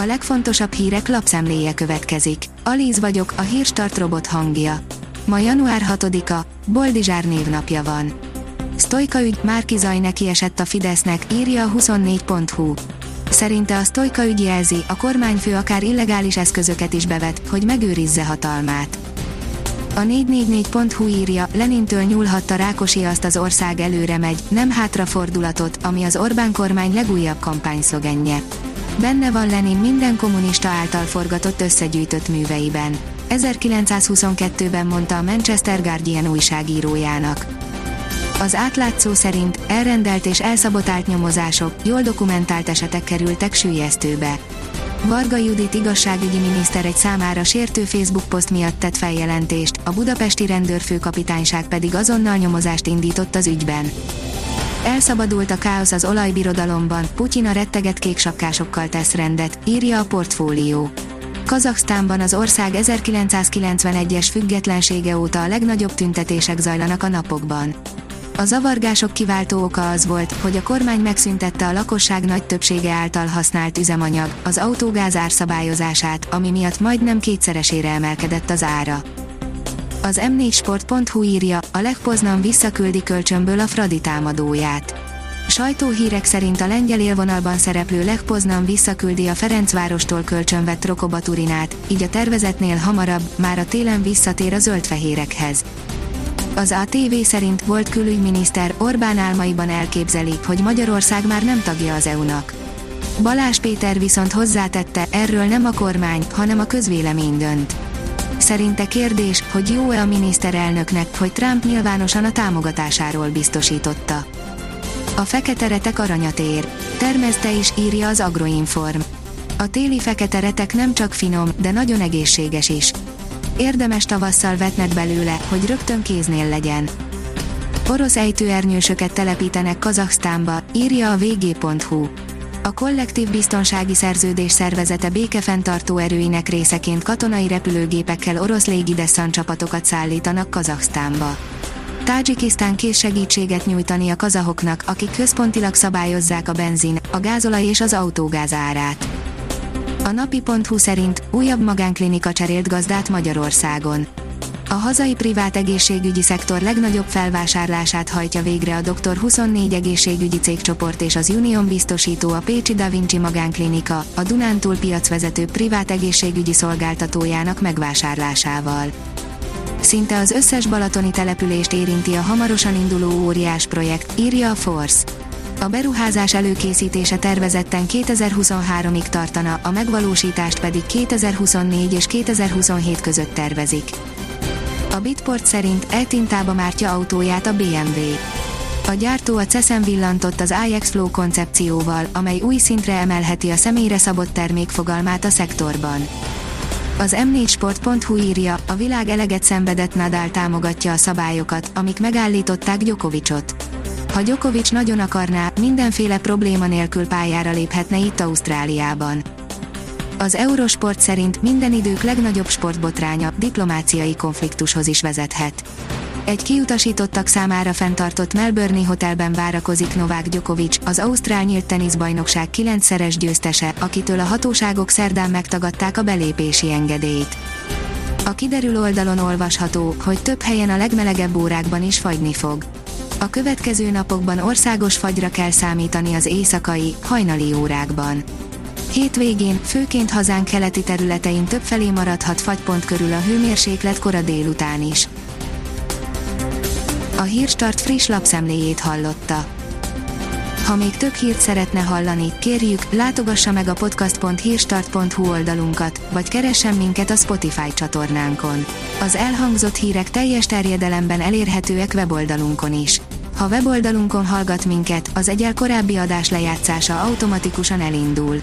A legfontosabb hírek lapszemléje következik. Alíz vagyok, a hírstart robot hangja. Ma január 6-a, Boldizsár névnapja van. Sztojka ügy, Márki Zaj neki esett a Fidesznek, írja a 24.hu. Szerinte a Sztojka ügy jelzi, a kormányfő akár illegális eszközöket is bevet, hogy megőrizze hatalmát. A 444.hu írja, Lenintől nyúlhatta Rákosi azt az ország előre megy, nem hátrafordulatot, ami az Orbán kormány legújabb kampányszlogenje. Benne van Lenin minden kommunista által forgatott összegyűjtött műveiben. 1922-ben mondta a Manchester Guardian újságírójának. Az átlátszó szerint elrendelt és elszabotált nyomozások, jól dokumentált esetek kerültek sűjesztőbe. Varga Judit igazságügyi miniszter egy számára sértő Facebook poszt miatt tett feljelentést, a budapesti rendőrfőkapitányság pedig azonnal nyomozást indított az ügyben. Elszabadult a káosz az olajbirodalomban, Putyin a retteget kéksapkásokkal tesz rendet, írja a portfólió. Kazaksztánban az ország 1991-es függetlensége óta a legnagyobb tüntetések zajlanak a napokban. A zavargások kiváltó oka az volt, hogy a kormány megszüntette a lakosság nagy többsége által használt üzemanyag, az autógáz árszabályozását, ami miatt majdnem kétszeresére emelkedett az ára. Az m4sport.hu írja, a legpoznan visszaküldi kölcsönből a Fradi támadóját. Sajtóhírek szerint a lengyel élvonalban szereplő Legpoznan visszaküldi a Ferencvárostól kölcsönvett Rokobaturinát, így a tervezetnél hamarabb, már a télen visszatér a zöldfehérekhez. Az ATV szerint volt külügyminiszter Orbán álmaiban elképzeli, hogy Magyarország már nem tagja az EU-nak. Balázs Péter viszont hozzátette, erről nem a kormány, hanem a közvélemény dönt. Szerinte kérdés, hogy jó-e a miniszterelnöknek, hogy Trump nyilvánosan a támogatásáról biztosította. A fekete retek aranyat ér. Termezte is, írja az Agroinform. A téli fekete retek nem csak finom, de nagyon egészséges is. Érdemes tavasszal vetned belőle, hogy rögtön kéznél legyen. Orosz ejtőernyősöket telepítenek Kazaksztánba, írja a vg.hu. A kollektív biztonsági szerződés szervezete békefenntartó erőinek részeként katonai repülőgépekkel orosz légideszant csapatokat szállítanak Kazaksztánba. Tádzsikisztán kész segítséget nyújtani a kazahoknak, akik központilag szabályozzák a benzin, a gázolaj és az autógáz árát. A napi.hu szerint újabb magánklinika cserélt gazdát Magyarországon. A hazai privát egészségügyi szektor legnagyobb felvásárlását hajtja végre a Dr. 24 egészségügyi cégcsoport és az Union biztosító a Pécsi Da Vinci magánklinika, a Dunántúl piacvezető privát egészségügyi szolgáltatójának megvásárlásával. Szinte az összes balatoni települést érinti a hamarosan induló óriás projekt, írja a Force. A beruházás előkészítése tervezetten 2023-ig tartana, a megvalósítást pedig 2024 és 2027 között tervezik. A Bitport szerint eltintába mártja autóját a BMW. A gyártó a CESZEN villantott az iX Flow koncepcióval, amely új szintre emelheti a személyre szabott termék fogalmát a szektorban. Az m4sport.hu írja, a világ eleget szenvedett Nadal támogatja a szabályokat, amik megállították Djokovicot. Ha Djokovic nagyon akarná, mindenféle probléma nélkül pályára léphetne itt Ausztráliában. Az Eurosport szerint minden idők legnagyobb sportbotránya diplomáciai konfliktushoz is vezethet. Egy kiutasítottak számára fenntartott Melbourne hotelben várakozik Novák Djokovic, az Ausztrál nyílt teniszbajnokság 9-szeres győztese, akitől a hatóságok szerdán megtagadták a belépési engedélyt. A kiderül oldalon olvasható, hogy több helyen a legmelegebb órákban is fagyni fog. A következő napokban országos fagyra kell számítani az éjszakai, hajnali órákban. Hétvégén, főként hazánk keleti területein többfelé maradhat fagypont körül a hőmérséklet kora délután is. A Hírstart friss lapszemléjét hallotta. Ha még több hírt szeretne hallani, kérjük, látogassa meg a podcast.hírstart.hu oldalunkat, vagy keressen minket a Spotify csatornánkon. Az elhangzott hírek teljes terjedelemben elérhetőek weboldalunkon is. Ha weboldalunkon hallgat minket, az egyel korábbi adás lejátszása automatikusan elindul.